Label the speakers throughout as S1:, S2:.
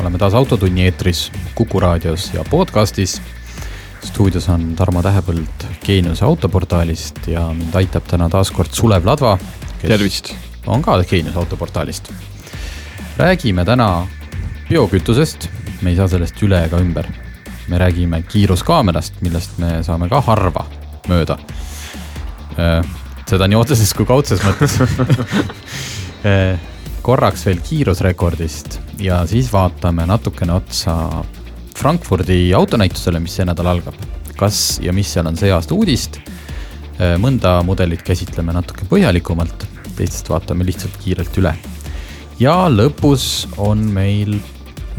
S1: oleme taas Autotunni eetris Kuku raadios ja podcastis. stuudios on Tarmo Tähepõld Geeniuse autoportaalist ja mind aitab täna taas kord Sulev Ladva.
S2: tervist.
S1: on ka Geeniuse autoportaalist. räägime täna biokütusest, me ei saa sellest üle ega ümber me räägime kiiruskaamerast, millest me saame ka harva mööda. Äh, seda nii otseses kui kaudses mõttes äh, korraks veel kiirusrekordist ja siis vaatame natukene otsa Frankfurdi autonäitusele, mis see nädal algab. kas ja mis seal on see aasta uudist? Äh, mõnda mudelit käsitleme natuke põhjalikumalt, teistest vaatame lihtsalt kiirelt üle. ja lõpus on meil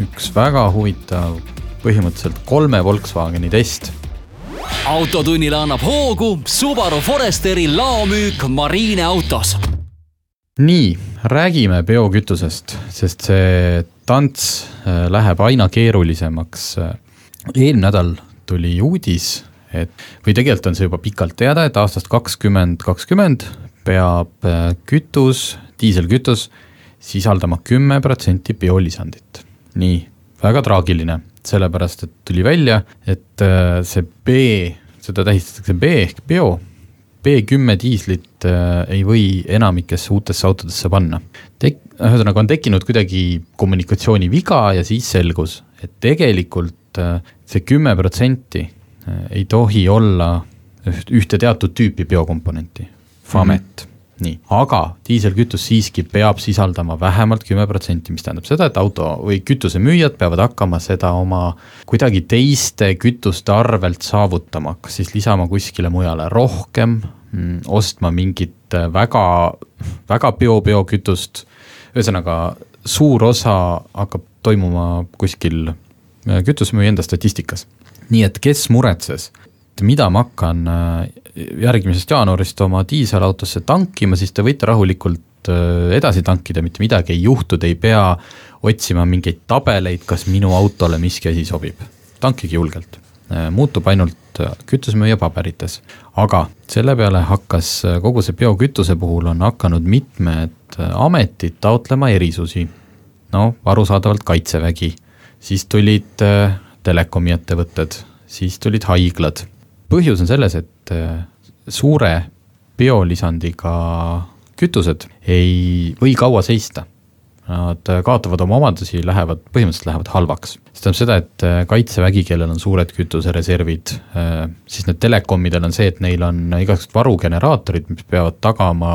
S1: üks väga huvitav põhimõtteliselt kolme Volkswageni test.
S3: autotunnile annab hoogu Subaru Foresteri laomüük Marine autos.
S1: Nii, räägime biokütusest, sest see tants äh, läheb aina keerulisemaks. eelmine nädal tuli uudis, et või tegelikult on see juba pikalt teada, et aastast kakskümmend kakskümmend peab äh, kütus, diiselkütus sisaldama kümme protsenti biolisandit. nii, väga traagiline sellepärast et tuli välja, et äh, see B, seda tähistatakse B ehk bio, B10 diislit äh, ei või enamikesse uutesse autodesse panna. Tek-, ühesõnaga on tekkinud kuidagi kommunikatsiooniviga ja siis selgus, et tegelikult äh, see kümme protsenti ei tohi olla ühte teatud tüüpi biokomponenti, FAMET mm. -hmm nii, aga diiselkütus siiski peab sisaldama vähemalt kümme protsenti, mis tähendab seda, et auto või kütusemüüjad peavad hakkama seda oma kuidagi teiste kütuste arvelt saavutama, kas siis lisama kuskile mujale rohkem, mm, ostma mingit väga, väga bio-biokütust, ühesõnaga suur osa hakkab toimuma kuskil äh, kütusemüüja enda statistikas. nii et kes muretses, et mida ma hakkan äh, järgmisest jaanuarist oma diiselautosse tankima, siis te võite rahulikult äh, edasi tankida, mitte midagi ei juhtu, te ei pea otsima mingeid tabeleid, kas minu autole miski asi sobib. tankige julgelt, äh, muutub ainult kütusemüüja paberites. aga selle peale hakkas kogu see biokütuse puhul on hakanud mitmed ametid taotlema erisusi. no arusaadavalt Kaitsevägi, siis tulid telekomi ettevõtted, siis tulid haiglad põhjus on selles, et äh, suure biolisandiga kütused ei või kaua seista. Nad äh, kaotavad oma omadusi, lähevad, põhimõtteliselt lähevad halvaks. see tähendab seda, et äh, kaitsevägi, kellel on suured kütusereservid, siis need telekomidel on see, et neil on igasugused varugeneraatorid, mis peavad tagama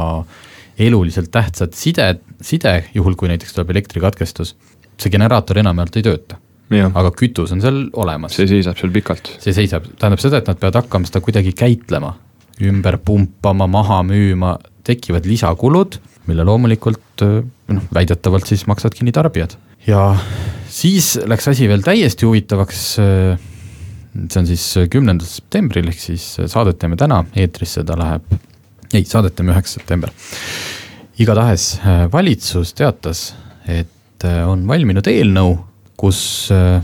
S1: eluliselt tähtsat side, side, juhul kui näiteks tuleb elektrikatkestus. see generaator enamjaolt ei tööta aga kütus on seal olemas.
S2: see seisab seal pikalt.
S1: see seisab, tähendab seda, et nad peavad hakkama seda kuidagi käitlema, ümber pumpama, maha müüma, tekivad lisakulud, mille loomulikult noh, väidetavalt siis maksavad kinni tarbijad. ja siis läks asi veel täiesti huvitavaks. see on siis kümnendal septembril, ehk siis saadet teeme täna, eetrisse ta läheb, ei, saadet teeme üheksas september. igatahes valitsus teatas, et on valminud eelnõu kus äh,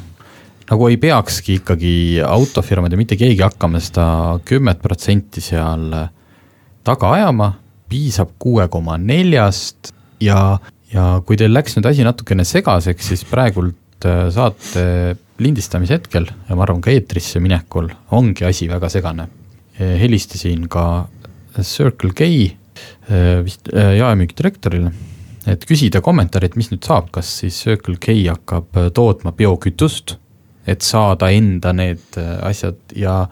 S1: nagu ei peakski ikkagi autofirmad ja mitte keegi hakkama seda kümmet protsenti seal äh, taga ajama, piisab kuue koma neljast ja, ja kui teil läks nüüd asi natukene segaseks, siis praegult äh, saate lindistamise hetkel ja ma arvan ka eetrisse minekul ongi asi väga segane. helistasin ka Circle K vist jaemüügidirektorile et küsida kommentaari, et mis nüüd saab, kas siis Circle K hakkab äh, tootma biokütust, et saada enda need äh, asjad ja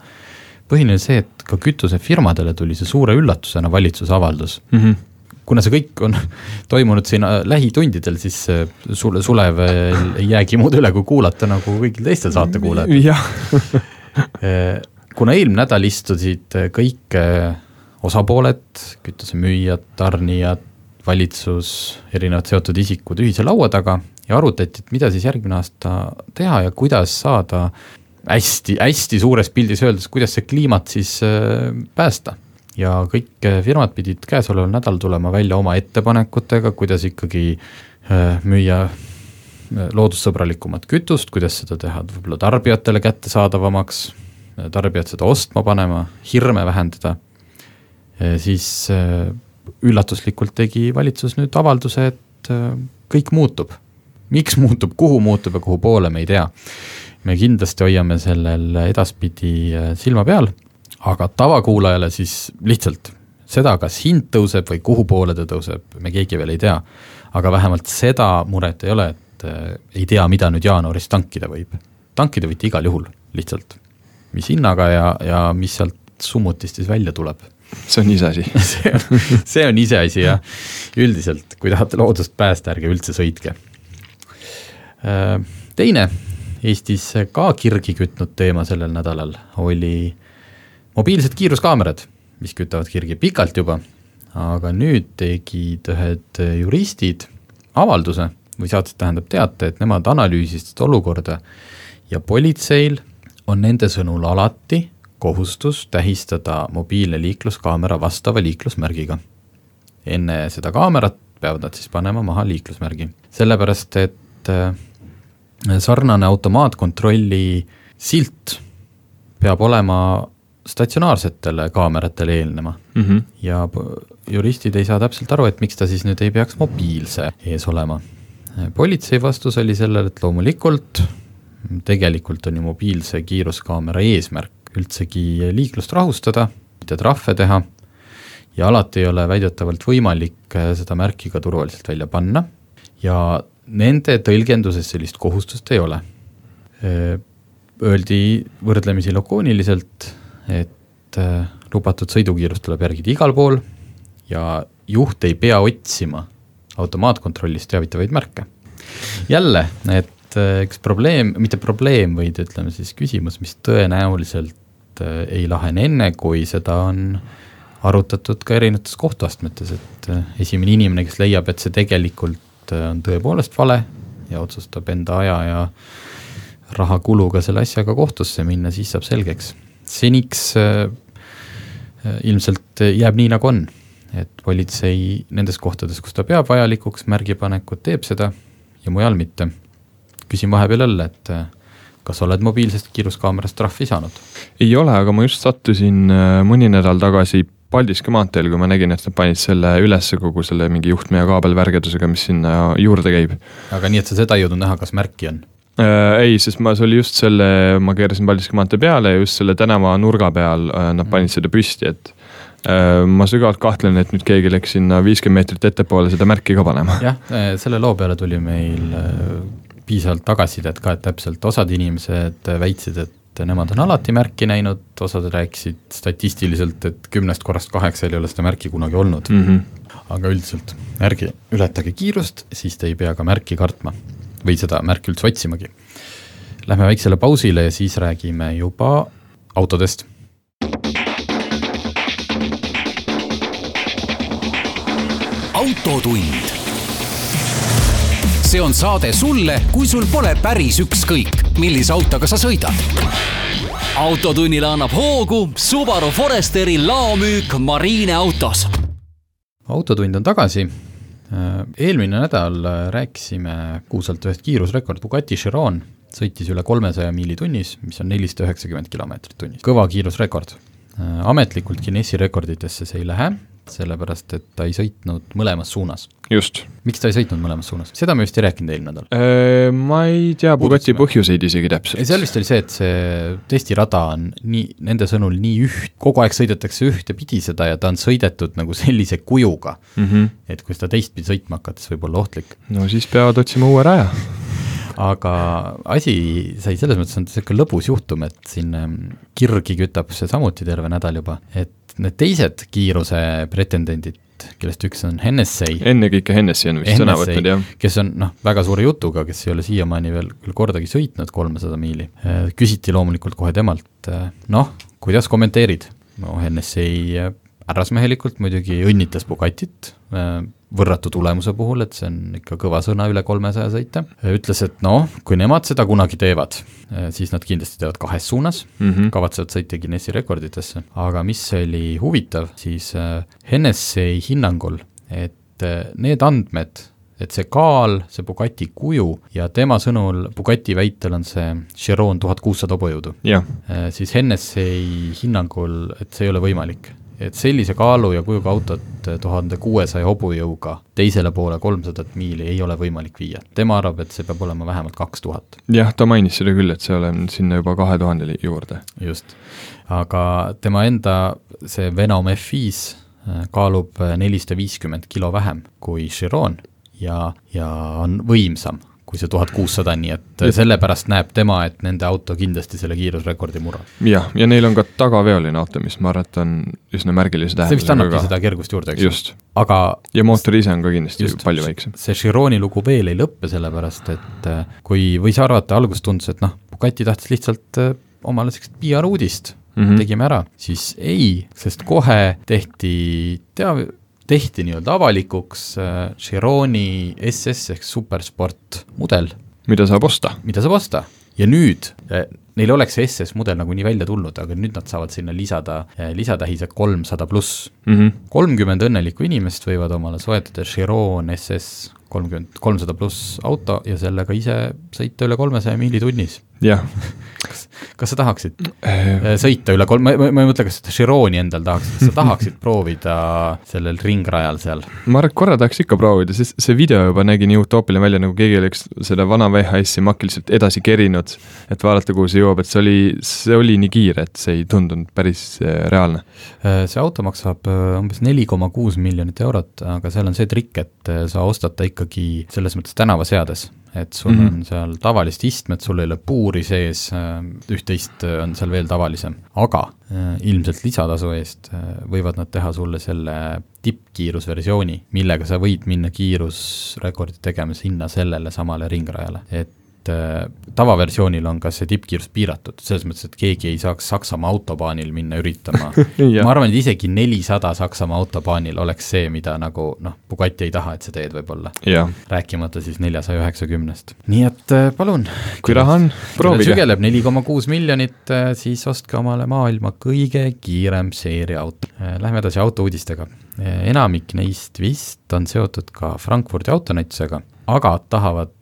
S1: põhiline see, et ka kütusefirmadele tuli see suure üllatusena valitsuse avaldus mm. -hmm kuna see kõik on toimunud siin äh, lähitundidel, siis sulle, Sulev ei jäägi muud üle, kui kuulata nagu kõigil teistel saatekuulajatel. kuna eelmine nädal istusid kõik osapooled, kütusemüüjad, tarnijad, valitsus, erinevad seotud isikud ühise laua taga ja arutati, et mida siis järgmine aasta teha ja kuidas saada hästi, hästi suures pildis öeldes, kuidas see kliimat siis äh, päästa. ja kõik äh, firmad pidid käesoleval nädalal tulema välja oma ettepanekutega, kuidas ikkagi äh, müüa loodussõbralikumat kütust, kuidas seda teha võib-olla tarbijatele kättesaadavamaks, tarbijad seda ostma panema, hirme vähendada, siis üllatuslikult tegi valitsus nüüd avalduse, et kõik muutub. Miks muutub, kuhu muutub ja kuhu poole, me ei tea me kindlasti hoiame sellel edaspidi äh, silma peal, aga tavakuulajale siis lihtsalt seda, kas hind tõuseb või kuhu poole ta tõuseb, me keegi veel ei tea. aga vähemalt seda muret ei ole, et äh, ei tea, mida nüüd jaanuaris tankida võib. tankida võite igal juhul, lihtsalt. mis hinnaga ja, ja mis sealt summutist siis välja tuleb
S2: see on iseasi
S1: see on, on iseasi jah, üldiselt, kui tahate loodust päästa, ärge üldse sõitke. Äh, teine Eestis ka kirgi kütnud teema sellel nädalal oli mobiilsed kiiruskaamerad, mis kütavad kirgi pikalt juba, aga nüüd tegid ühed juristid avalduse või saatsid, tähendab teate, et nemad analüüsisid olukorda ja politseil on nende sõnul alati kohustus tähistada mobiilne liikluskaamera vastava liiklusmärgiga. enne seda kaamerat peavad nad siis panema maha liiklusmärgi, sellepärast et sarnane automaatkontrolli silt peab olema statsionaarsetele kaameratele eelnema mm. -hmm. ja juristid ei saa täpselt aru, et miks ta siis nüüd ei peaks mobiilse ees olema. politsei vastus oli sellele, et loomulikult tegelikult on ju mobiilse kiiruskaamera eesmärk üldsegi liiklust rahustada, mitte trahve teha ja alati ei ole väidetavalt võimalik seda märki ka turvaliselt välja panna ja nende tõlgenduses sellist kohustust ei ole. Öeldi võrdlemisi lakooniliselt, et lubatud sõidukiirust tuleb järgida igal pool ja juht ei pea otsima automaatkontrollist teavitavaid märke. jälle, et üks probleem, mitte probleem, vaid ütleme siis küsimus, mis tõenäoliselt ei lahene enne, kui seda on arutatud ka erinevates kohtuastmetes, et esimene inimene, kes leiab, et see tegelikult on tõepoolest vale ja otsustab enda aja ja rahakuluga selle asjaga kohtusse minna, siis saab selgeks. seniks äh, ilmselt jääb nii, nagu on, et politsei nendes kohtades, kus ta peab vajalikuks märgipanekut, teeb seda ja mujal mitte. küsin vahepeal jälle, et äh, kas oled mobiilsest kiiruskaamerast trahvi saanud?
S2: ei ole, aga ma just sattusin äh, mõni nädal tagasi Paldiski maanteel, kui ma nägin, et nad panid selle ülesse kogu selle mingi juhtme ja kaabelvärgedusega, mis sinna juurde käib.
S1: aga nii, et sa seda ei jõudnud näha, kas märki on?
S2: Äh, ei, sest ma, see oli just selle, ma keerasin Paldiski maantee peale ja just selle tänava nurga peal äh, nad mhm. panid seda püsti, et äh, ma sügavalt kahtlen, et nüüd keegi läks sinna viiskümmend meetrit ettepoole seda märki ka panema.
S1: jah, selle loo peale tuli meil piisavalt tagasisidet ka, et täpselt osad inimesed väitsid, et et nemad on alati märki näinud, osad rääkisid statistiliselt, et kümnest korrast kaheksal ei ole seda märki kunagi olnud mm. -hmm. aga üldiselt ärge ületage kiirust, siis te ei pea ka märki kartma või seda märki üldse otsimagi. Lähme väiksele pausile ja siis räägime juba autodest.
S3: autotund see on saade sulle, kui sul pole päris ükskõik, millise autoga sa sõidad.
S4: autotunnile annab hoogu Subaru Foresteri laomüük Marine autos.
S1: autotund on tagasi. eelmine nädal rääkisime kuulsalt ühest kiirusrekord, Bugatti Chiron sõitis üle kolmesaja miili tunnis, mis on nelisada üheksakümmend kilomeetrit tunnis, kõva kiirusrekord. ametlikult Guinessi rekorditesse see ei lähe, sellepärast et ta ei sõitnud mõlemas suunas.
S2: just.
S1: miks ta ei sõitnud mõlemas suunas, seda me vist ei rääkinud eelmine nädal.
S2: Äh, ma ei tea Bugatti põhjuseid isegi täpselt.
S1: seal vist oli see, et see testirada on nii, nende sõnul nii üht, kogu aeg sõidetakse ühtepidi seda ja ta on sõidetud nagu sellise kujuga mm, -hmm. et kui seda teistpidi sõitma hakata, siis võib olla ohtlik.
S2: no siis peavad otsima uue raja
S1: aga asi sai selles mõttes, on niisugune lõbus juhtum, et siin ähm, kirgi kütab see samuti terve nädal juba, et need teised kiiruse pretendendid, kellest üks on Hennessy.
S2: ennekõike Hennessy on vist Hennessy, sõna võtnud, jah.
S1: kes on noh, väga suure jutuga, kes ei ole siiamaani veel küll kordagi sõitnud kolmesada miili. Äh, küsiti loomulikult kohe temalt, äh, noh, kuidas kommenteerid? no Hennessy härrasmehelikult muidugi õnnitles Bugatit äh, võrratu tulemuse puhul, et see on ikka kõva sõna üle kolmesaja sõita, ütles, et noh, kui nemad seda kunagi teevad, siis nad kindlasti teevad kahes suunas mm, -hmm. kavatsevad sõita Guinessi rekorditesse, aga mis oli huvitav, siis Hennessy hinnangul, et need andmed, et see kaal, see Bugatti kuju ja tema sõnul, Bugatti väitel on see Chiron tuhat kuussada hobujõudu. siis Hennessy hinnangul, et see ei ole võimalik et sellise kaalu ja kujuga autot tuhande kuuesaja hobujõuga teisele poole kolmsadat miili ei ole võimalik viia. tema arvab, et see peab olema vähemalt kaks tuhat.
S2: jah, ta mainis seda küll, et see on sinna juba kahe tuhandeni juurde.
S1: just, aga tema enda see Venom F5 äh, kaalub nelisada viiskümmend kilo vähem kui Chiron ja, ja on võimsam kui see tuhat kuussada, nii et sellepärast näeb tema, et nende auto kindlasti selle kiirusrekordi murrab.
S2: jah, ja neil on ka tagaveoline auto, mis ma arvan, et on üsna märgilise tähendusega.
S1: see vist annabki seda kergust juurde, eks
S2: ju.
S1: aga
S2: ja mootor ise on ka kindlasti just, palju väiksem.
S1: see Chironi lugu veel ei lõppe, sellepärast et äh, kui võis arvata, alguses tundus, et noh, Bugatti tahtis lihtsalt äh, omale sellist PR-uudist mm -hmm. tegime ära, siis ei, sest kohe tehti tea-, tehti nii-öelda avalikuks äh, Chironi SS ehk supersport mudel.
S2: mida saab osta.
S1: mida saab osta ja nüüd äh, neil oleks see SS mudel nagunii välja tulnud, aga nüüd nad saavad sinna lisada äh, lisatähise kolmsada pluss.
S2: Mhm.
S1: kolmkümmend õnnelikku inimest võivad omale soetada Chiron SS kolmkümmend, kolmsada pluss auto ja sellega ise sõita üle kolmesaja miili tunnis.
S2: jah
S1: kas, kas sa tahaksid äh, sõita üle kolm, ma, ma, ei mõtle, kas sa Chironi endal tahaksid, kas sa tahaksid proovida sellel ringrajal seal?
S2: ma arvan, et korra tahaks ikka proovida, sest see video juba nägi nii utoopiline välja, nagu keegi oleks seda vana VHS-i makiliselt edasi kerinud, et vaadata, kuhu see jõuab, et see oli, see oli nii kiire, et see ei tundunud päris äh, reaalne.
S1: Äh, see auto maksab umbes neli koma kuus miljonit eurot, aga seal on see trikk, et sa ostad ta ikkagi selles mõttes tänavaseades et sul mm -hmm. on seal tavalist istmet, sul ei ole puuri sees, äh, üht-teist äh, on seal veel tavalisem, aga äh, ilmselt lisatasu eest võivad nad teha sulle selle tippkiirusversiooni, millega sa võid minna kiirusrekordi tegema sinna sellele samale ringrajale, et et äh, tavaversioonil on ka see tippkiirus piiratud, selles mõttes, et keegi ei saaks Saksamaa autobaanil minna üritama ma arvan, et isegi nelisada Saksamaa autobaanil oleks see, mida nagu noh, Bugatti ei taha, et sa teed võib-olla. rääkimata siis neljasaja üheksakümnest. nii et äh, palun.
S2: kui raha on, proovige.
S1: sügeleb neli koma kuus miljonit, äh, siis ostke omale maailma kõige kiirem seeriaauto. Lähme edasi autouudistega. enamik neist vist on seotud ka Frankfurdi autonäitusega, aga tahavad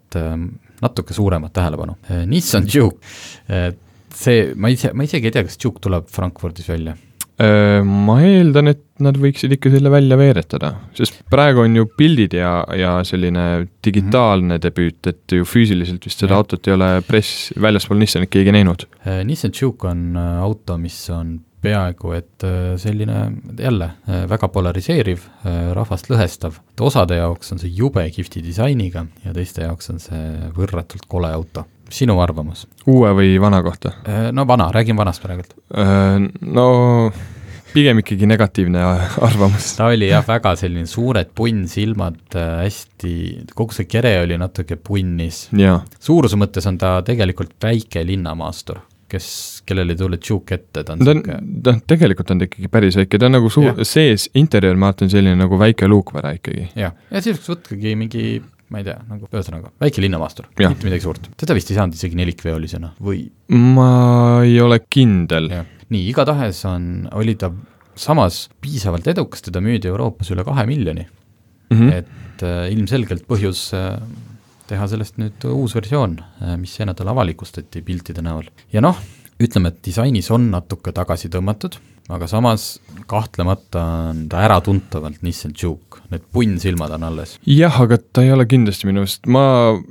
S1: natuke suuremat tähelepanu. Äh, Nissan Juke, äh, see, ma ise, ma isegi ei tea, kas Juke tuleb Frankfurdis välja
S2: äh, ma eeldan, et nad võiksid ikka selle välja veeretada, sest praegu on ju pildid ja, ja selline digitaalne mm -hmm. debüüt, et ju füüsiliselt vist seda ja. autot ei ole press väljaspool Nissanit keegi näinud.
S1: Nissan Juke on auto, mis on peaaegu et äh, selline jälle äh, väga polariseeriv, äh, rahvast lõhestav, et osade jaoks on see jube kihvti disainiga ja teiste jaoks on see võrratult kole auto. sinu arvamus?
S2: uue või vana kohta?
S1: No vana, räägin vanast praegult.
S2: No pigem ikkagi negatiivne arvamus.
S1: ta oli jah, väga selline suured punnsilmad, hästi, kogu see kere oli natuke punnis. suuruse mõttes on ta tegelikult väike linnamaastur kes, kellel ei tule tšuuk ette, ta on
S2: ta on, tegelikult on ta ikkagi päris väike, ta on nagu suur, sees, interjöör, ma vaatan, selline nagu väike luukvara ikkagi.
S1: jah, ja siis võtkegi mingi ma ei tea, nagu ühesõnaga, väike linnamaastur, mitte midagi suurt. teda vist ei saanud isegi nelikveolisena või?
S2: ma ei ole kindel.
S1: nii, igatahes on, oli ta samas piisavalt edukas, teda müüdi Euroopas üle kahe miljoni mm. -hmm. et äh, ilmselgelt põhjus äh, teha sellest nüüd uus versioon, äh, mis see nädal avalikustati piltide näol. ja noh, ütleme, et disainis on natuke tagasi tõmmatud, aga samas kahtlemata on ta äratuntavalt Nissan Juke, need punnsilmad on alles.
S2: jah, aga ta ei ole kindlasti minu arust, ma,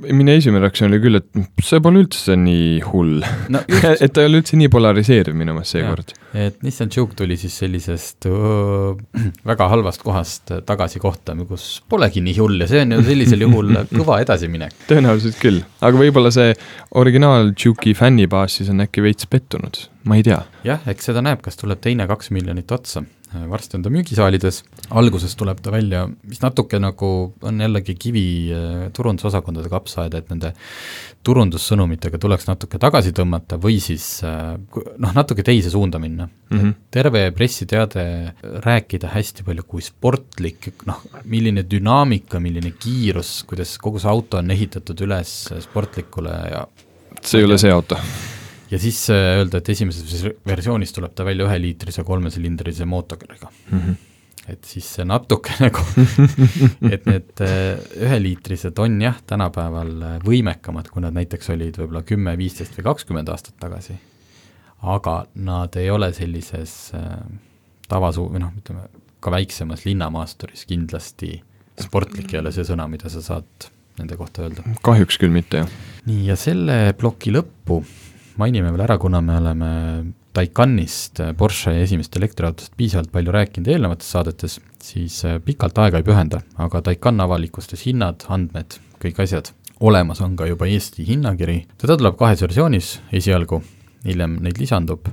S2: minu esimene reaktsioon oli küll, et see pole üldse nii hull no,. et ta ei ole üldse nii polariseeriv minu meelest seekord.
S1: et Nissan Juke tuli siis sellisest öö, väga halvast kohast tagasi kohta, kus polegi nii hull ja see on ju sellisel juhul kõva edasiminek.
S2: tõenäoliselt küll, aga võib-olla see originaal Juke'i fännibaas siis on äkki veits pettunud ma ei tea.
S1: jah, eks seda näeb, kas tuleb teine kaks miljonit otsa varsti on ta müügisaalides, alguses tuleb ta välja, mis natuke nagu on jällegi kivi äh, turundusosakondade kapsaaeda, et nende turundussõnumitega tuleks natuke tagasi tõmmata või siis äh, noh, natuke teise suunda minna mm. -hmm. terve pressiteade rääkida hästi palju, kui sportlik, noh, milline dünaamika, milline kiirus, kuidas kogu see auto on ehitatud üles sportlikule ja
S2: see ei ole see auto
S1: ja siis äh, öelda, et esimeses versioonis tuleb ta välja üheliitrise kolmesilindrise mootoriga mm. -hmm et siis see natuke nagu et need äh, üheliitrised on jah, tänapäeval äh, võimekamad, kui nad näiteks olid võib-olla kümme, viisteist või kakskümmend aastat tagasi. aga nad ei ole sellises tavasuu-, või noh, ütleme ka väiksemas linnamaasturis kindlasti sportlik ei ole see sõna, mida sa saad nende kohta öelda.
S2: kahjuks küll mitte, jah.
S1: nii, ja selle ploki lõppu mainime veel ära, kuna me oleme Taycanist, Porsche esimesest elektriautost piisavalt palju rääkinud eelnevates saadetes, siis äh, pikalt aega ei pühenda, aga Taycan avalikustas hinnad, andmed, kõik asjad. olemas on ka juba Eesti hinnakiri, teda tuleb kahes versioonis esialgu, hiljem neid lisandub,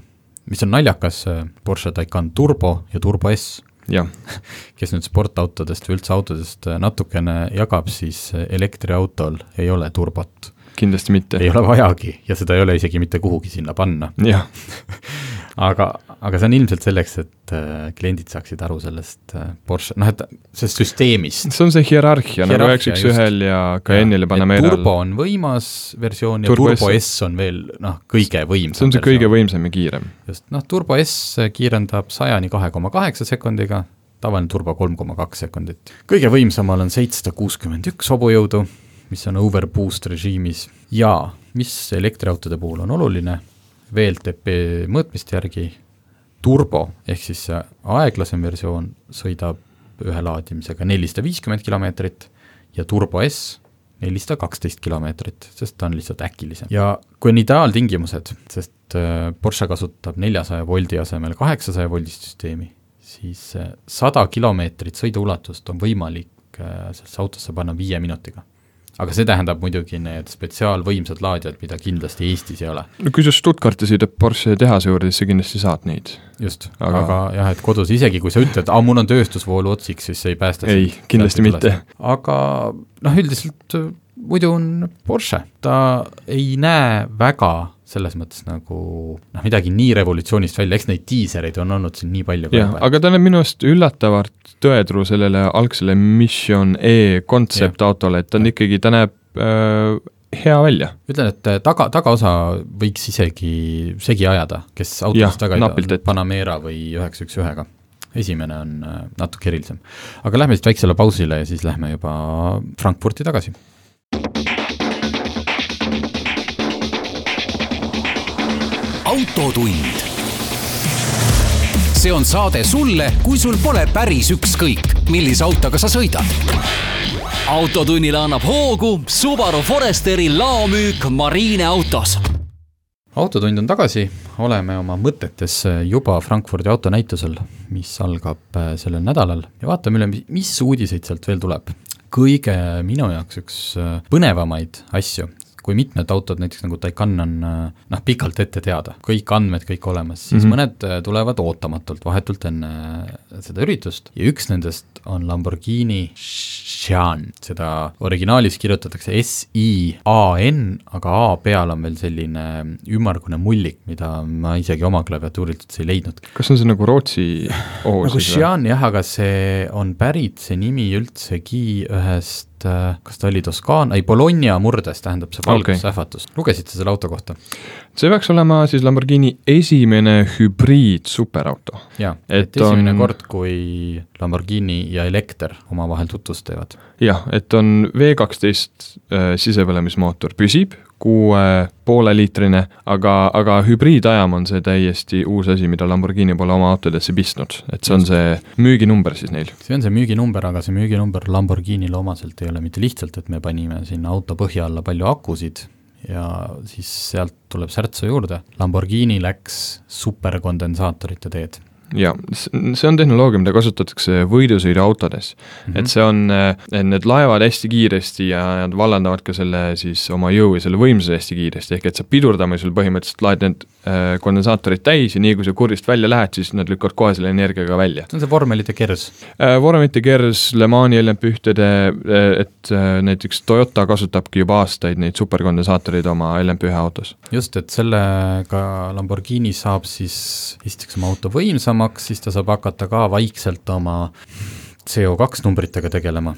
S1: mis on naljakas, äh, Porsche Taycan Turbo ja Turbo S.
S2: Jah.
S1: kes nüüd sportautodest või üldse autodest äh, natukene jagab, siis elektriautol ei ole turbot
S2: kindlasti mitte.
S1: ei ole vajagi ja seda ei ole isegi mitte kuhugi sinna panna.
S2: jah
S1: aga, aga see on ilmselt selleks, et äh, kliendid saaksid aru sellest äh, Porsche, noh et sellest süsteemist.
S2: see on see hierarhia, nagu üheks üks ühel ja Cayenne'ile Panamera.
S1: turbo on võimas versioon ja Turbo, turbo S, S on veel noh, kõige võimsam.
S2: see on see versioon. kõige võimsam ja kiirem.
S1: just, noh Turbo S kiirendab sajani kahe koma kaheksa sekundiga, tavaline turbo kolm koma kaks sekundit. kõige võimsamal on seitsesada kuuskümmend üks hobujõudu mis on overboost režiimis. Ja mis elektriautode puhul on oluline, VLTP mõõtmiste järgi. Turbo ehk siis see aeglasem versioon sõidab ühe laadimisega nelisada viiskümmend kilomeetrit ja turbo S nelisada kaksteist kilomeetrit, sest ta on lihtsalt äkilisem. ja kui on ideaaltingimused, sest äh, Porsche kasutab neljasaja voldi asemel kaheksasaja voldist süsteemi, siis äh, sada kilomeetrit sõiduulatust on võimalik äh, sellesse autosse panna viie minutiga aga see tähendab muidugi need spetsiaalvõimsad laadijad, mida kindlasti Eestis ei ole.
S2: no kui sa Stuttgarti sõidad Porsche tehase juurde, siis sa kindlasti saad neid.
S1: just, aga, aga jah, et kodus isegi kui sa ütled, aa, mul on tööstusvoolu otsiks, siis see ei päästa
S2: ei, kindlasti mitte.
S1: aga noh, üldiselt muidu on Porsche, ta ei näe väga selles mõttes nagu noh, midagi nii revolutsioonist välja, eks neid diisereid on olnud siin nii palju.
S2: jah, aga ta näeb minu arust üllatavalt tõetruu sellele algsele Mission E kontseptautole, et ta on ikkagi, ta näeb äh, hea välja.
S1: ütlen, et äh, taga, tagaosa võiks isegi segi ajada, kes autost taga ei tea, Panamera või üheksa üks ühega esimene on äh, natuke erilisem. aga lähme siit väiksele pausile ja siis lähme juba Frankfurti tagasi
S3: autotund. see on saade sulle, kui sul pole päris ükskõik, millise autoga sa sõidad.
S4: autotunnile annab hoogu Subaru Foresteri laomüük Marine autos
S1: autotund on tagasi, oleme oma mõtetes juba Frankfurdi autonäitusel, mis algab äh, sellel nädalal ja vaatame üle, mis uudiseid sealt veel tuleb. kõige minu jaoks üks äh, põnevamaid asju kui mitmed autod, näiteks nagu Taycan on noh, pikalt ette teada, kõik andmed kõik olemas, siis mm -hmm. mõned äh, tulevad ootamatult, vahetult enne äh, seda üritust ja üks nendest on Lamborghini Xian, seda originaalis kirjutatakse S-I-A-N, aga A peal on veel selline ümmargune mullik, mida ma isegi oma klaviatuurilt üldse ei leidnud.
S2: kas on see nagu Rootsi
S1: oo nagu Xian jah, aga see on pärit, see nimi üldsegi ühest et äh, kas ta oli Toskaana, ei Bologna murdes tähendab see valgusähvatus okay., lugesid sa selle auto kohta?
S2: see peaks olema siis Lamborghini esimene hübriid superauto.
S1: jaa, et esimene on... kord, kui Lamborghini ja elekter omavahel tutvust teevad.
S2: jah, et on V kaksteist äh, sisepõlemismootor püsib, kuue pooleliitrine, aga, aga hübriidajam on see täiesti uus asi, mida Lamborghini pole oma autodesse pistnud, et see on see müüginumber siis neil.
S1: see on see müüginumber, aga see müüginumber Lamborghinile omaselt ei ole mitte lihtsalt, et me panime sinna auto põhja alla palju akusid ja siis sealt tuleb särtsu juurde, Lamborghini läks superkondensaatorite teed
S2: ja see on tehnoloogia, mida kasutatakse võidusõiduautodes mm. -hmm. et see on, et need laevad hästi kiiresti ja nad vallandavad ka selle siis oma jõu ja selle võimsuse hästi kiiresti, ehk et sa pidurdamisel põhimõtteliselt laed need äh, kondensaatorid täis ja nii kui sa kurdist välja lähed, siis nad lükkavad kohe selle energiaga välja.
S1: see on see vormelite kers
S2: äh,? vormelite kers, Le Mani LMP1-de, äh, et näiteks Toyota kasutabki juba aastaid neid superkondensaatoreid oma LMP1 autos.
S1: just, et sellega Lamborghini saab siis esiteks oma auto võimsamaks, siis ta saab hakata ka vaikselt oma CO2 numbritega tegelema.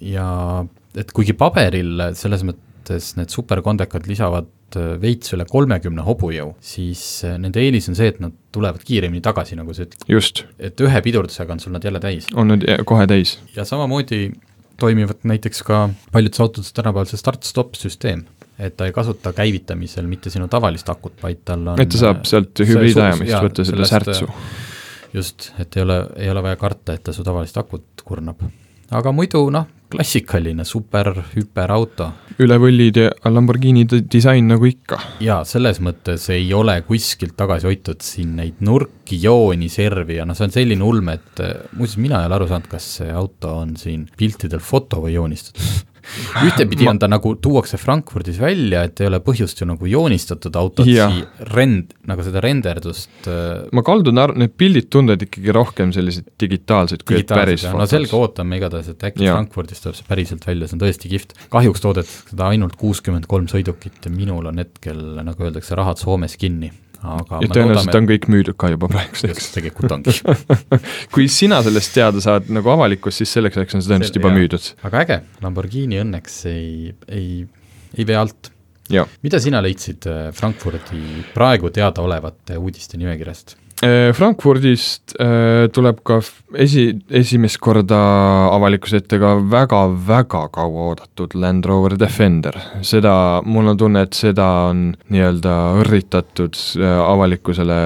S1: ja et kuigi paberil selles mõttes need superkondekad lisavad äh, veits üle kolmekümne hobujõu, siis äh, nende eelis on see, et nad tulevad kiiremini tagasi, nagu sa ütlesid.
S2: just.
S1: et ühe pidurdusega on sul nad jälle täis.
S2: on nad kohe täis.
S1: ja samamoodi toimivad näiteks ka paljudes autodes tänapäeval see start-stop süsteem et ta ei kasuta käivitamisel mitte sinu tavalist akut, vaid tal on
S2: et ta saab sealt hübriidajamist võtta selle särtsu.
S1: just, et ei ole, ei ole vaja karta, et ta su tavalist akut kurnab. aga muidu noh, klassikaline super hüperauto.
S2: üle võlli Lamborghini disain nagu ikka.
S1: jaa, selles mõttes ei ole kuskilt tagasi hoitud siin neid nurki, jooni, servi ja noh, see on selline ulme, et muuseas, mina ei ole aru saanud, kas see auto on siin piltidel foto või joonistatud ühtepidi on ta nagu, tuuakse Frankfurdis välja, et ei ole põhjust ju nagu joonistatud autot siia rend-, nagu seda renderdust äh,
S2: ma kaldun arv-, need pildid tunduvad ikkagi rohkem sellised digitaalsed kui päris
S1: fotos. no selge, ootame igatahes, et äkki ja. Frankfurdis tuleb see päriselt välja, see on tõesti kihvt. kahjuks toodetakse seda ainult kuuskümmend kolm sõidukit ja minul on hetkel, nagu öeldakse, rahad Soomes kinni aga
S2: ja tõenäoliselt loodame, on kõik müüdud ka juba praeguseks.
S1: tegelikult ongi
S2: kui sina sellest teada saad nagu avalikkus, siis selleks ajaks on see tõenäoliselt juba jah. müüdud.
S1: aga äge, Lamborghini õnneks ei, ei, ei vea alt. mida sina leidsid äh, Frankfurdi praegu teadaolevate uudiste nimekirjast?
S2: Äh, Frankfurdist äh, tuleb ka esi, esimest korda avalikkuse ette ka väga-väga kaua oodatud Land Rover Defender. seda, mul on tunne, et seda on nii-öelda õrritatud äh, avalikkusele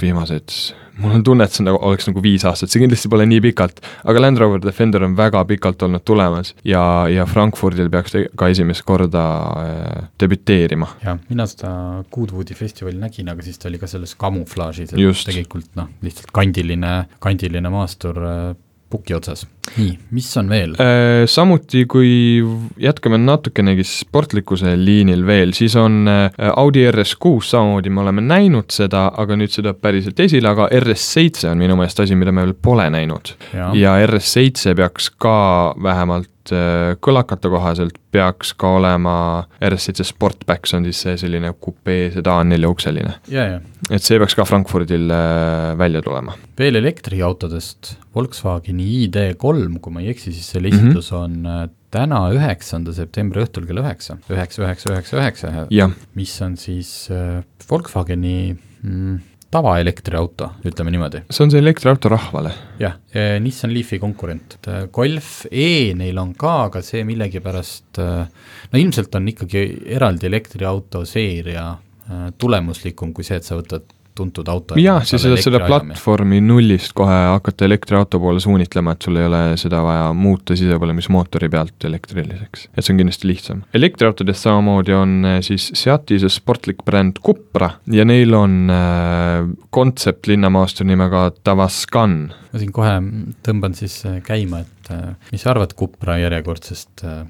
S2: viimased mul on tunne, et see nagu oleks nagu viis aastat, see kindlasti pole nii pikalt, aga Land Rover Defender on väga pikalt olnud tulemas ja, ja Frankfurdil peaks ka esimest korda äh, debüteerima.
S1: jah, mina seda Goodwoodi festivalil nägin, aga siis ta oli ka selles kamuflaažis, et Just. tegelikult noh, lihtsalt kandiline, kandiline maastur äh, puki otsas. nii, mis on veel?
S2: Äh, samuti, kui jätkame natukenegi sportlikkuse liinil veel, siis on äh, Audi RS6, samamoodi me oleme näinud seda, aga nüüd see tuleb päriselt esile, aga RS7 on minu meelest asi, mida me veel pole näinud. ja RS7 peaks ka vähemalt äh, kõlakate kohaselt peaks ka olema RS7 Sportback, see on siis see selline kupee sedaan neljaukseline. et see peaks ka Frankfurdil välja tulema.
S1: veel elektriautodest, Volkswageni ID3, kui ma ei eksi, siis selle mhm. esitlus mm -hmm. on äh, täna, üheksanda septembri õhtul kell üheksa, üheksa, üheksa, üheksa, üheksa, mis on siis äh, Volkswageni mm, tavaelektriauto, ütleme niimoodi.
S2: see on see elektriauto rahvale?
S1: jah, Nissan Leafi konkurent. Äh, Golf E neil on ka, aga see millegipärast, no ilmselt on ikkagi eraldi elektriauto seeria tulemuslikum kui see, et sa võtad tuntud auto.
S2: jah, sa saad seda platvormi nullist kohe hakata elektriauto poole suunitlema, et sul ei ole seda vaja muuta sisepõlemismootori pealt elektriliseks. et see on kindlasti lihtsam. elektriautodest samamoodi on eh, siis Seati see sportlik bränd Cupra ja neil on äh, kontsept linnamaastur nimega Tavascan.
S1: ma siin kohe tõmban siis eh, käima, et äh, mis sa arvad Cupra järjekordsest äh,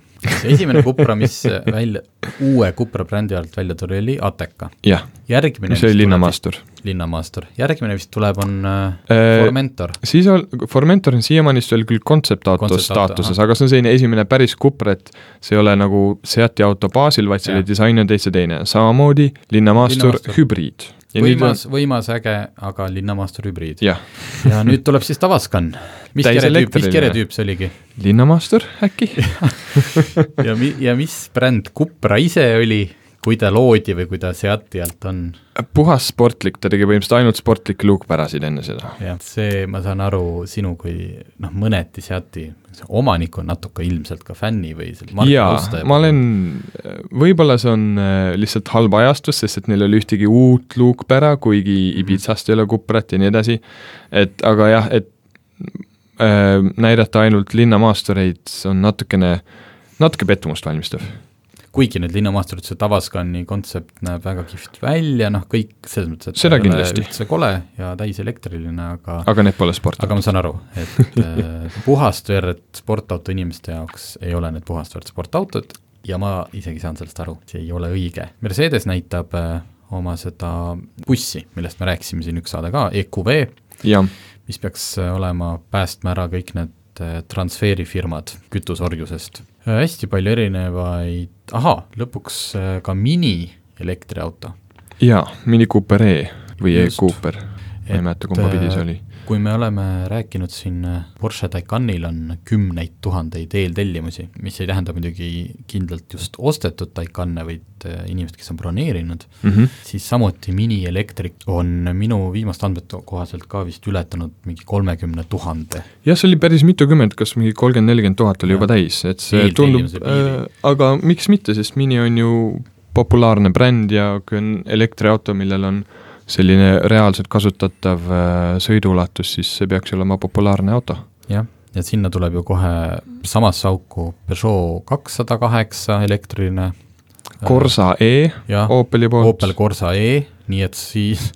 S1: esimene Cupra, mis välja, uue Cupra brändi alt välja tuli, oli Ateca.
S2: jah, see oli linnamaastur.
S1: Linnamaastur, järgmine vist tuleb, on äh, Formentor.
S2: siis on, Formentor on siiamaani vist veel küll kontseptauto staatuses, aga see on selline esimene päris Cupra, et see ei ole nagu Seati auto baasil, vaid selle disain on täitsa teine, samamoodi linnamaastur, linnamaastur. hübriid
S1: võimas on..., võimas, äge, aga linnamaastur hübriid.
S2: ja
S1: nüüd tuleb siis Tavascan. mis keretüüp, mis keretüüp see oligi?
S2: linnamaastur äkki
S1: ja mi-, ja mis bränd Cupra ise oli? Kui ta loodi või kui ta Seati alt on?
S2: puhas sportlik, ta tegi põhimõtteliselt ainult sportlikke luukpärasid enne seda.
S1: jah, see, ma saan aru sinu kui noh, mõneti Seati omanik on natuke ilmselt ka fänni või
S2: jaa, ma olen, võib-olla see on äh, lihtsalt halb ajastus, sest et neil ei ole ühtegi uut luukpära, kuigi mhm. Ibizast ei ole Cuprat ja nii edasi, et aga jah, et äh, näidata ainult linnamaastureid on natukene, natuke pettumust valmistav
S1: kuigi nüüd linnamaasturil see Tavascani kontsept näeb väga kihvt välja, noh kõik selles mõttes, et
S2: Seda kindlasti.
S1: üldse kole ja täiselektriline, aga
S2: aga need pole sport.
S1: aga ma saan aru, et äh, puhast verd sportauto inimeste jaoks ei ole need puhast verd sportautod ja ma isegi saan sellest aru, see ei ole õige. Mercedes näitab äh, oma seda bussi, millest me rääkisime siin üks saade ka, EQV, mis peaks äh, olema päästma ära kõik need äh, transferifirmad kütuseorjusest. hästi palju erinevaid, ahaa, lõpuks äh, ka mini-elektriauto.
S2: jaa, Mini Cooper E või. E-Cooper, ma ei mäleta, kumba pidi see oli.
S1: kui me oleme rääkinud siin, äh, Porsche Taycanil on kümneid tuhandeid eeltellimusi, mis ei tähenda muidugi kindlalt just ostetud Taycan'e, vaid äh, inimesed, kes on broneerinud
S2: Mm -hmm.
S1: siis samuti minielektrik on minu viimaste andmete kohaselt ka vist ületanud mingi kolmekümne tuhande.
S2: jah, see oli päris mitukümmend, kas mingi kolmkümmend, nelikümmend tuhat oli
S1: Jah.
S2: juba täis, et see tundub äh,, aga miks mitte, sest Mini on ju populaarne bränd ja kui on elektriauto, millel on selline reaalselt kasutatav äh, sõiduulatus, siis see peaks olema populaarne auto.
S1: jah, ja sinna tuleb ju kohe samasse auku Peugeot kakssada kaheksa elektriline.
S2: Corsa E Opeli poolt
S1: Opel Corsa E, nii et siis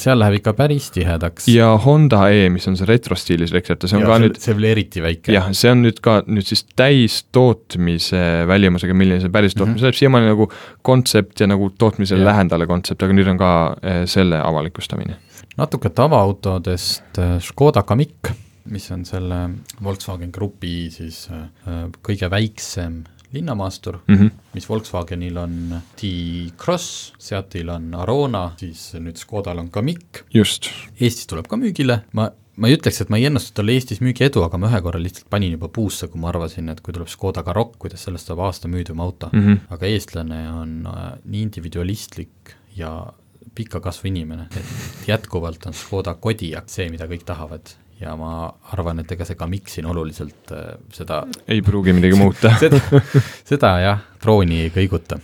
S1: seal läheb ikka päris tihedaks.
S2: ja Honda E, mis on see retrostiilis elektriauto, see on
S1: Ja
S2: ka
S1: see,
S2: nüüd
S1: see veel eriti väike.
S2: jah, see on nüüd ka nüüd siis täistootmise välimusega, milline see päris tootmis
S1: Mhm.
S2: läheb, siiamaani nagu kontsept ja nagu tootmisele
S1: Jah.
S2: lähedale kontsept, aga nüüd on ka eh, selle avalikustamine.
S1: natuke tavaautodest äh, Škoda Kamiq, mis on selle Volkswagen Grupi siis äh, kõige väiksem linnamaastur
S2: Mm -hmm.
S1: mis Volkswagenil on T-Cross, Seatil on Arona, siis nüüd Škodal on Kamiq,
S2: just,
S1: Eestis tuleb ka müügile, ma, ma ei ütleks, et ma ei ennusta talle Eestis müügiedu, aga ma ühe korra lihtsalt panin juba puusse, kui ma arvasin, et kui tuleb Škoda Karoq, kuidas sellest saab aasta müüdum auto mm.
S2: mm. -hmm.
S1: aga eestlane on äh, nii individualistlik ja pika kasvu inimene, et jätkuvalt on Škoda Kodiaq see, mida kõik tahavad ja ma arvan, et ega see Kamiq siin oluliselt äh, seda
S2: ei pruugi midagi muuta.
S1: seda, seda jah, trooni ei kõiguta.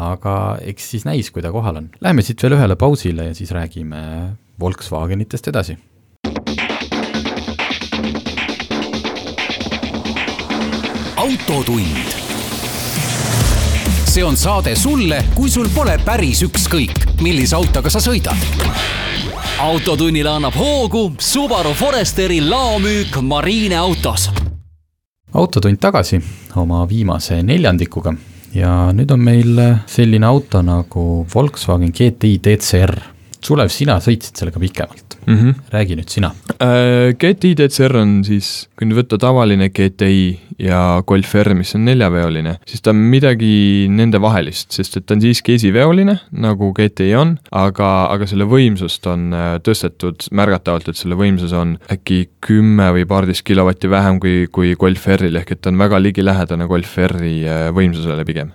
S1: aga eks siis näis, kui ta kohal on. Läheme siit veel ühele pausile ja siis räägime Volkswagenitest edasi.
S3: autotund. see on saade sulle, kui sul pole päris ükskõik, millise autoga sa sõidad.
S4: Autotunnile annab hoogu Subaru Foresteri laomüük Marine autos
S1: autotund tagasi oma viimase neljandikuga ja nüüd on meil selline auto nagu Volkswagen GTI DCR. Sulev, sina sõitsid sellega pikemalt,
S2: Mm -hmm.
S1: räägi nüüd sina.
S2: Äh, GTI DCR on siis, kui nüüd võtta tavaline GTI ja Golf R, mis on neljaveoline, siis ta on midagi nendevahelist, sest et ta on siiski esiveoline, nagu GTI on, aga, aga selle võimsust on äh, tõstetud märgatavalt, et selle võimsus on äkki kümme või paarteist kilovatti vähem kui, kui Golf R-il, ehk et ta on väga ligilähedane Golf R-i äh, võimsusele pigem.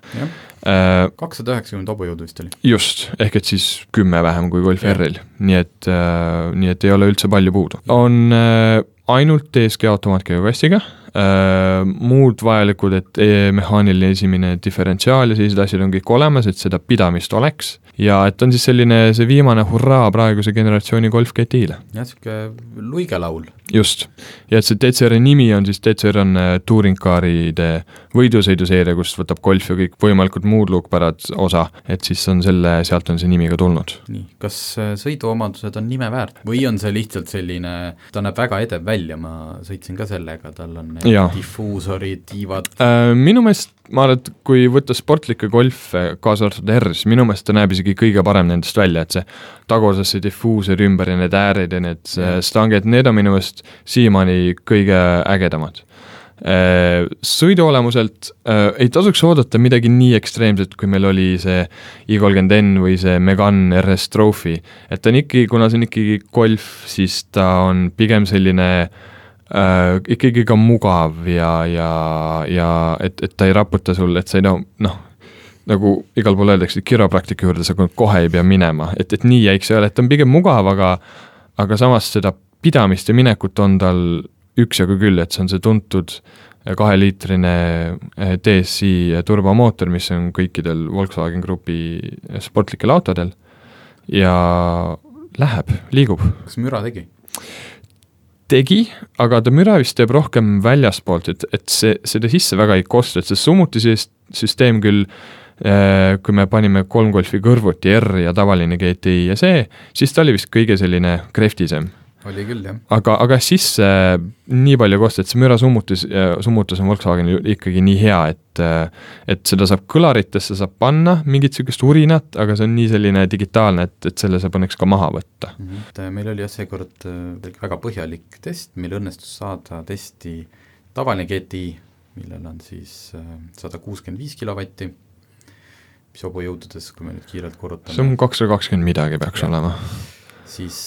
S2: Äh,
S1: kakssada üheksakümmend hobujõudu vist oli.
S2: just, ehk et siis kümme vähem kui Golf. R-il, nii et äh,, nii et ei ole üldse palju puudu. on äh, ainult DSG automaatkäigukastiga äh,, muud vajalikud, et e mehaaniline esimene diferentsiaal ja sellised asjad on kõik olemas, et seda pidamist oleks. Ja et on siis selline, see viimane hurraa praeguse generatsiooni Golf GTI-le.
S1: jah, niisugune luigelaul.
S2: just, ja et see DCR-i nimi on siis, DCR on äh, touring car'ide võidusõiduseeria, kust võtab Golf ja kõik võimalikud muud luukpärad osa, et siis on selle, sealt on see nimi ka tulnud.
S1: nii, kas äh, sõiduomadused on nime väärt või on see lihtsalt selline, ta näeb väga edev välja, ma sõitsin ka sellega, tal on difuusorid, tiivad,
S2: Äh, minu meelest, ma arvan, et kui võtta sportlikke golfe, kaasa arvatud R, siis minu meelest ta näeb isegi kõige parem nendest välja, et see taguses see difuusor ümber ja need ääred ja need
S1: Jah.
S2: äh, stanged, need on minu meelest siiamaani kõige ägedamad. Äh, sõiduolemuselt äh, ei tasuks oodata midagi nii ekstreemset, kui meil oli see i30 N või see Megane RS Trophy. et ta on ikkagi, kuna see on ikkagi golf, siis ta on pigem selline äh, ikkagi ka mugav ja, ja, ja et, et ta ei raputa sul, et sa ei no noh, nagu igal pool öeldakse, kiropraktika juurde sa kohe ei pea minema, et, et nii jäik see ei ole, et ta on pigem mugav, aga aga samas seda pidamist ja minekut on tal üksjagu küll, et see on see tuntud kaheliitrine eh, DSi turbomootor, mis on kõikidel Volkswagen Grupi sportlikel autodel. Ja läheb, liigub.
S1: Kas müra tegi?
S2: Tegi, aga ta müra vist teeb rohkem väljaspoolt, et, et see, seda sisse väga ei kosta, et see summuti seest süsteem küll äh, kui me panime kolm golfi kõrvuti, R ja tavaline GTI ja see, siis ta oli vist kõige selline krehvtisem
S1: oli küll, jah.
S2: aga, aga sisse äh, nii palju kosta, et see mürasummutus, summutus on Volkswagenil ikkagi nii hea, et äh, et seda saab kõlaritesse saab panna, mingit niisugust urinat, aga see on nii selline digitaalne, et, et selle saab õnneks ka maha võtta
S1: mm. -hmm. meil oli jah, seekord väga põhjalik test, meil õnnestus saada testi tavaline GTI, millel on siis sada kuuskümmend viis kilovatti, mis hobujõududes, kui me nüüd kiirelt korrutame
S2: see on kakssada kakskümmend midagi peaks ja. olema
S1: siis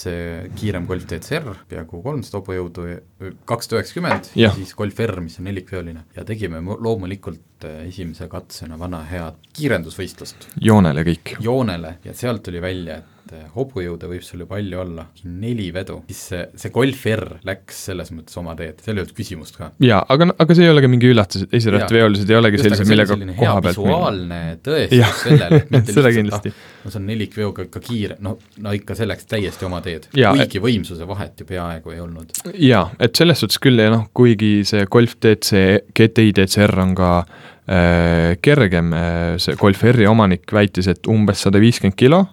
S1: kiirem Golf DCR, peaaegu kolmsada hobujõudu, kakssada üheksakümmend, ja siis Golf R, mis on nelikveoline ja tegime loomulikult äh, esimese katsena vana head kiirendusvõistlust.
S2: joonele kõik.
S1: joonele ja sealt tuli välja, et et eh, hobujõude võib sul ju palju olla, neli vedu, siis see, see Golf R läks selles mõttes oma teed, seal ei olnud küsimust ka.
S2: jaa, aga, aga see ei ole ka mingi üllatus, et esirattaveolised ei olegi sellised, millega koha pealt
S1: visuaalne tõestus sellele, et mitte
S2: kindlasti
S1: ah, no see on nelikveoga ikka kiire, no, no ikka selleks täiesti oma teed, kuigi võimsuse vahet ju peaaegu ei olnud.
S2: jaa, et selles suhtes küll ja noh, kuigi see Golf DC, GTI DCR on ka kergem, äh, see Golf R-i omanik väitis, et umbes sada viiskümmend kilo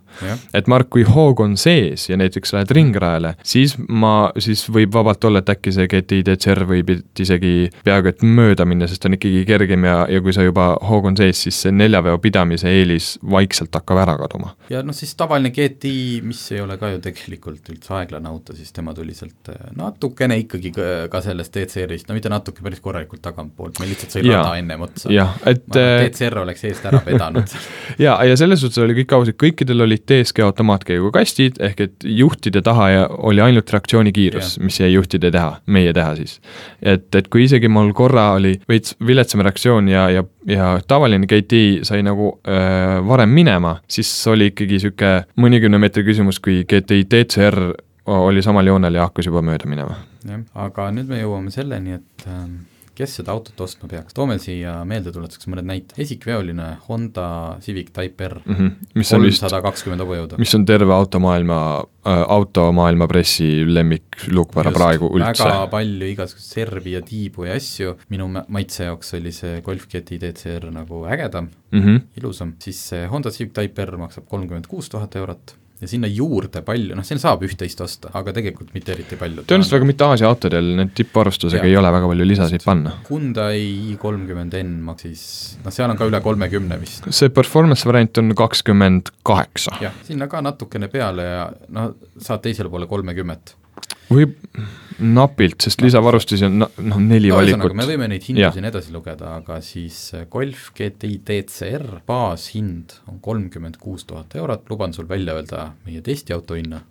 S2: et Mark, kui hoog on sees ja näiteks lähed ringrajale, siis ma, siis võib vabalt olla, et äkki see GTI DCR võib isegi peaaegu et mööda minna, sest ta on ikkagi kergem ja, ja kui sa juba hoog on sees, siis see neljaveo pidamise eelis vaikselt hakkab ära kaduma.
S1: ja noh, siis tavaline GTI, mis ei ole ka ju tegelikult üldse aeglane auto, siis tema tuli sealt äh, natukene ikkagi ka sellest DCR-ist, no mitte natuke, päris korralikult tagantpoolt, meil lihtsalt sai rada ennem otsa.
S2: Jah, et
S1: äh, DCR oleks eest ära vedanud
S2: ja, ja selles suhtes oli kõik aus, et kõikidel olid DSG automaatkäiguga kastid, ehk et juhtide taha oli ainult reaktsioonikiirus, mis jäi juhtide teha, meie teha siis. et, et kui isegi mul korra oli veits viletsam reaktsioon ja, ja, ja tavaline GT sai nagu öö, varem minema, siis oli ikkagi niisugune mõnikümne meetri küsimus, kui GTI DCR oli samal joonel ja hakkas juba mööda minema.
S1: jah, aga nüüd me jõuame selleni, et ähm kes seda autot ostma peaks, toome siia meeldetuletuseks mõned näited, esikveoline Honda Civic Type R mm, -hmm. kolmsada kakskümmend hobujõudu.
S2: mis on terve automaailma äh,, automaailma pressi lemmikluukvara praegu üldse.
S1: väga palju igasuguseid servi ja tiibu ja asju, minu maitse jaoks oli see Golf GTI DCR nagu ägedam mm, -hmm. ilusam, siis see Honda Civic Type R maksab kolmkümmend kuus tuhat eurot ja sinna juurde palju, noh, siin saab üht-teist osta, aga tegelikult mitte eriti palju.
S2: tõenäoliselt väga mitte Aasia autodel, need tippvarustusega ei ole väga palju lisasid panna.
S1: Hyundai i30N maksis, noh, seal on ka üle kolmekümne vist.
S2: see performance variant on kakskümmend kaheksa.
S1: jah, sinna ka natukene peale ja noh, saad teisele poole kolmekümmet
S2: võib napilt, sest lisavarustusi on noh, neli no, valikut.
S1: me võime neid hindu siin edasi lugeda, aga siis äh, Golf GTI DCR baashind on kolmkümmend kuus tuhat eurot, luban sul välja öelda meie testiauto hinna.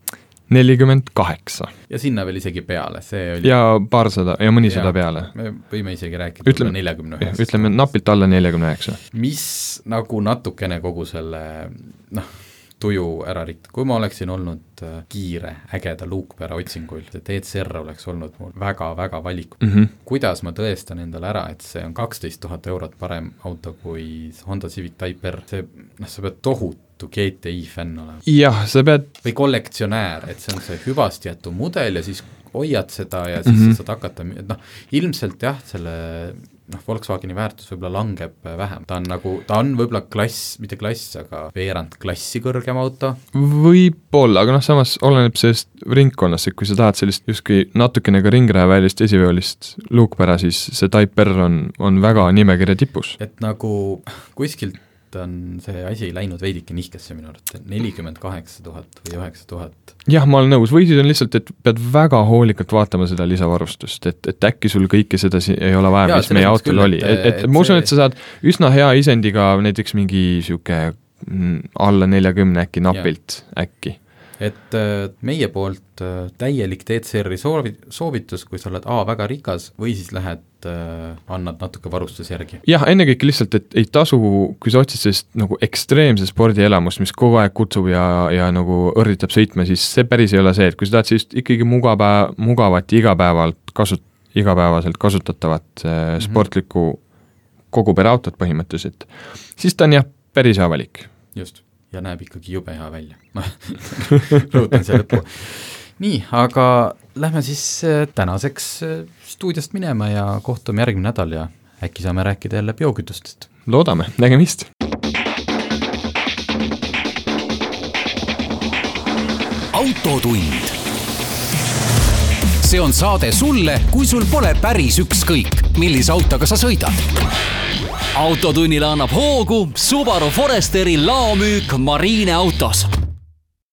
S2: nelikümmend kaheksa.
S1: ja sinna veel isegi peale, see oli
S2: ja paarsada ja mõnisada peale.
S1: me võime isegi rääkida ütleme, neljakümne üheksast.
S2: ütleme napilt alla neljakümne üheksa.
S1: mis nagu natukene kogu selle noh, tuju ära ritta, kui ma oleksin olnud äh, kiire, ägeda luukpära otsingul, see DCR oleks olnud mul väga-väga valik mm. -hmm. kuidas ma tõestan endale ära, et see on kaksteist tuhat eurot parem auto kui Honda Civic Type R, see noh, sa pead tohutu GTI fänn olema.
S2: jah, sa pead
S1: või kollektsionäär, et see on see hüvasti jätu mudel ja siis hoiad seda ja siis mm -hmm. saad hakata, et noh, ilmselt jah, selle noh, Volkswageni väärtus võib-olla langeb vähem, ta on nagu, ta on võib-olla klass, mitte klass, aga veerand klassi kõrgem auto.
S2: võib-olla, aga noh, samas oleneb sellest ringkonnast, et kui sa tahad sellist justkui natukene ka ringrajavälist esiveolist luukpära, siis see Type R on, on väga nimekirja tipus.
S1: et nagu kuskilt on see asi läinud veidike nihkesse minu arvates, nelikümmend kaheksa tuhat või üheksa tuhat.
S2: jah, ma olen nõus, või siis on lihtsalt, et pead väga hoolikalt vaatama seda lisavarustust, et, et äkki sul kõike seda ei ole vaja, mis meie autol oli, et, et, et ma usun, et sa saad üsna hea isendiga näiteks mingi niisugune mm, alla neljakümne äkki napilt, äkki
S1: et äh, meie poolt äh, täielik DCR-i soovi, soovitus, kui sa oled A väga rikas või siis lähed, äh, annad natuke varustuse järgi.
S2: jah, ennekõike lihtsalt, et ei tasu, kui sa otsid sellist nagu ekstreemse spordielamust, mis kogu aeg kutsub ja, ja nagu õrritab sõitma, siis see päris ei ole see, et kui sa tahad sellist ikkagi mugava, mugavat ja igapäevalt kasut-, igapäevaselt kasutatavat mm -hmm. sportlikku kogu pere autot põhimõtteliselt, siis ta on jah, päris hea valik.
S1: just ja näeb ikkagi jube hea välja rõhutan siia lõppu. nii, aga lähme siis äh, tänaseks äh, stuudiost minema ja kohtume järgmine nädal ja äkki saame rääkida jälle biokütustest.
S2: loodame, nägemist.
S3: autotund. see on saade sulle, kui sul pole päris ükskõik, millise autoga sa sõidad.
S4: Autotunnile annab hoogu Subaru Foresteri laomüük Marine autos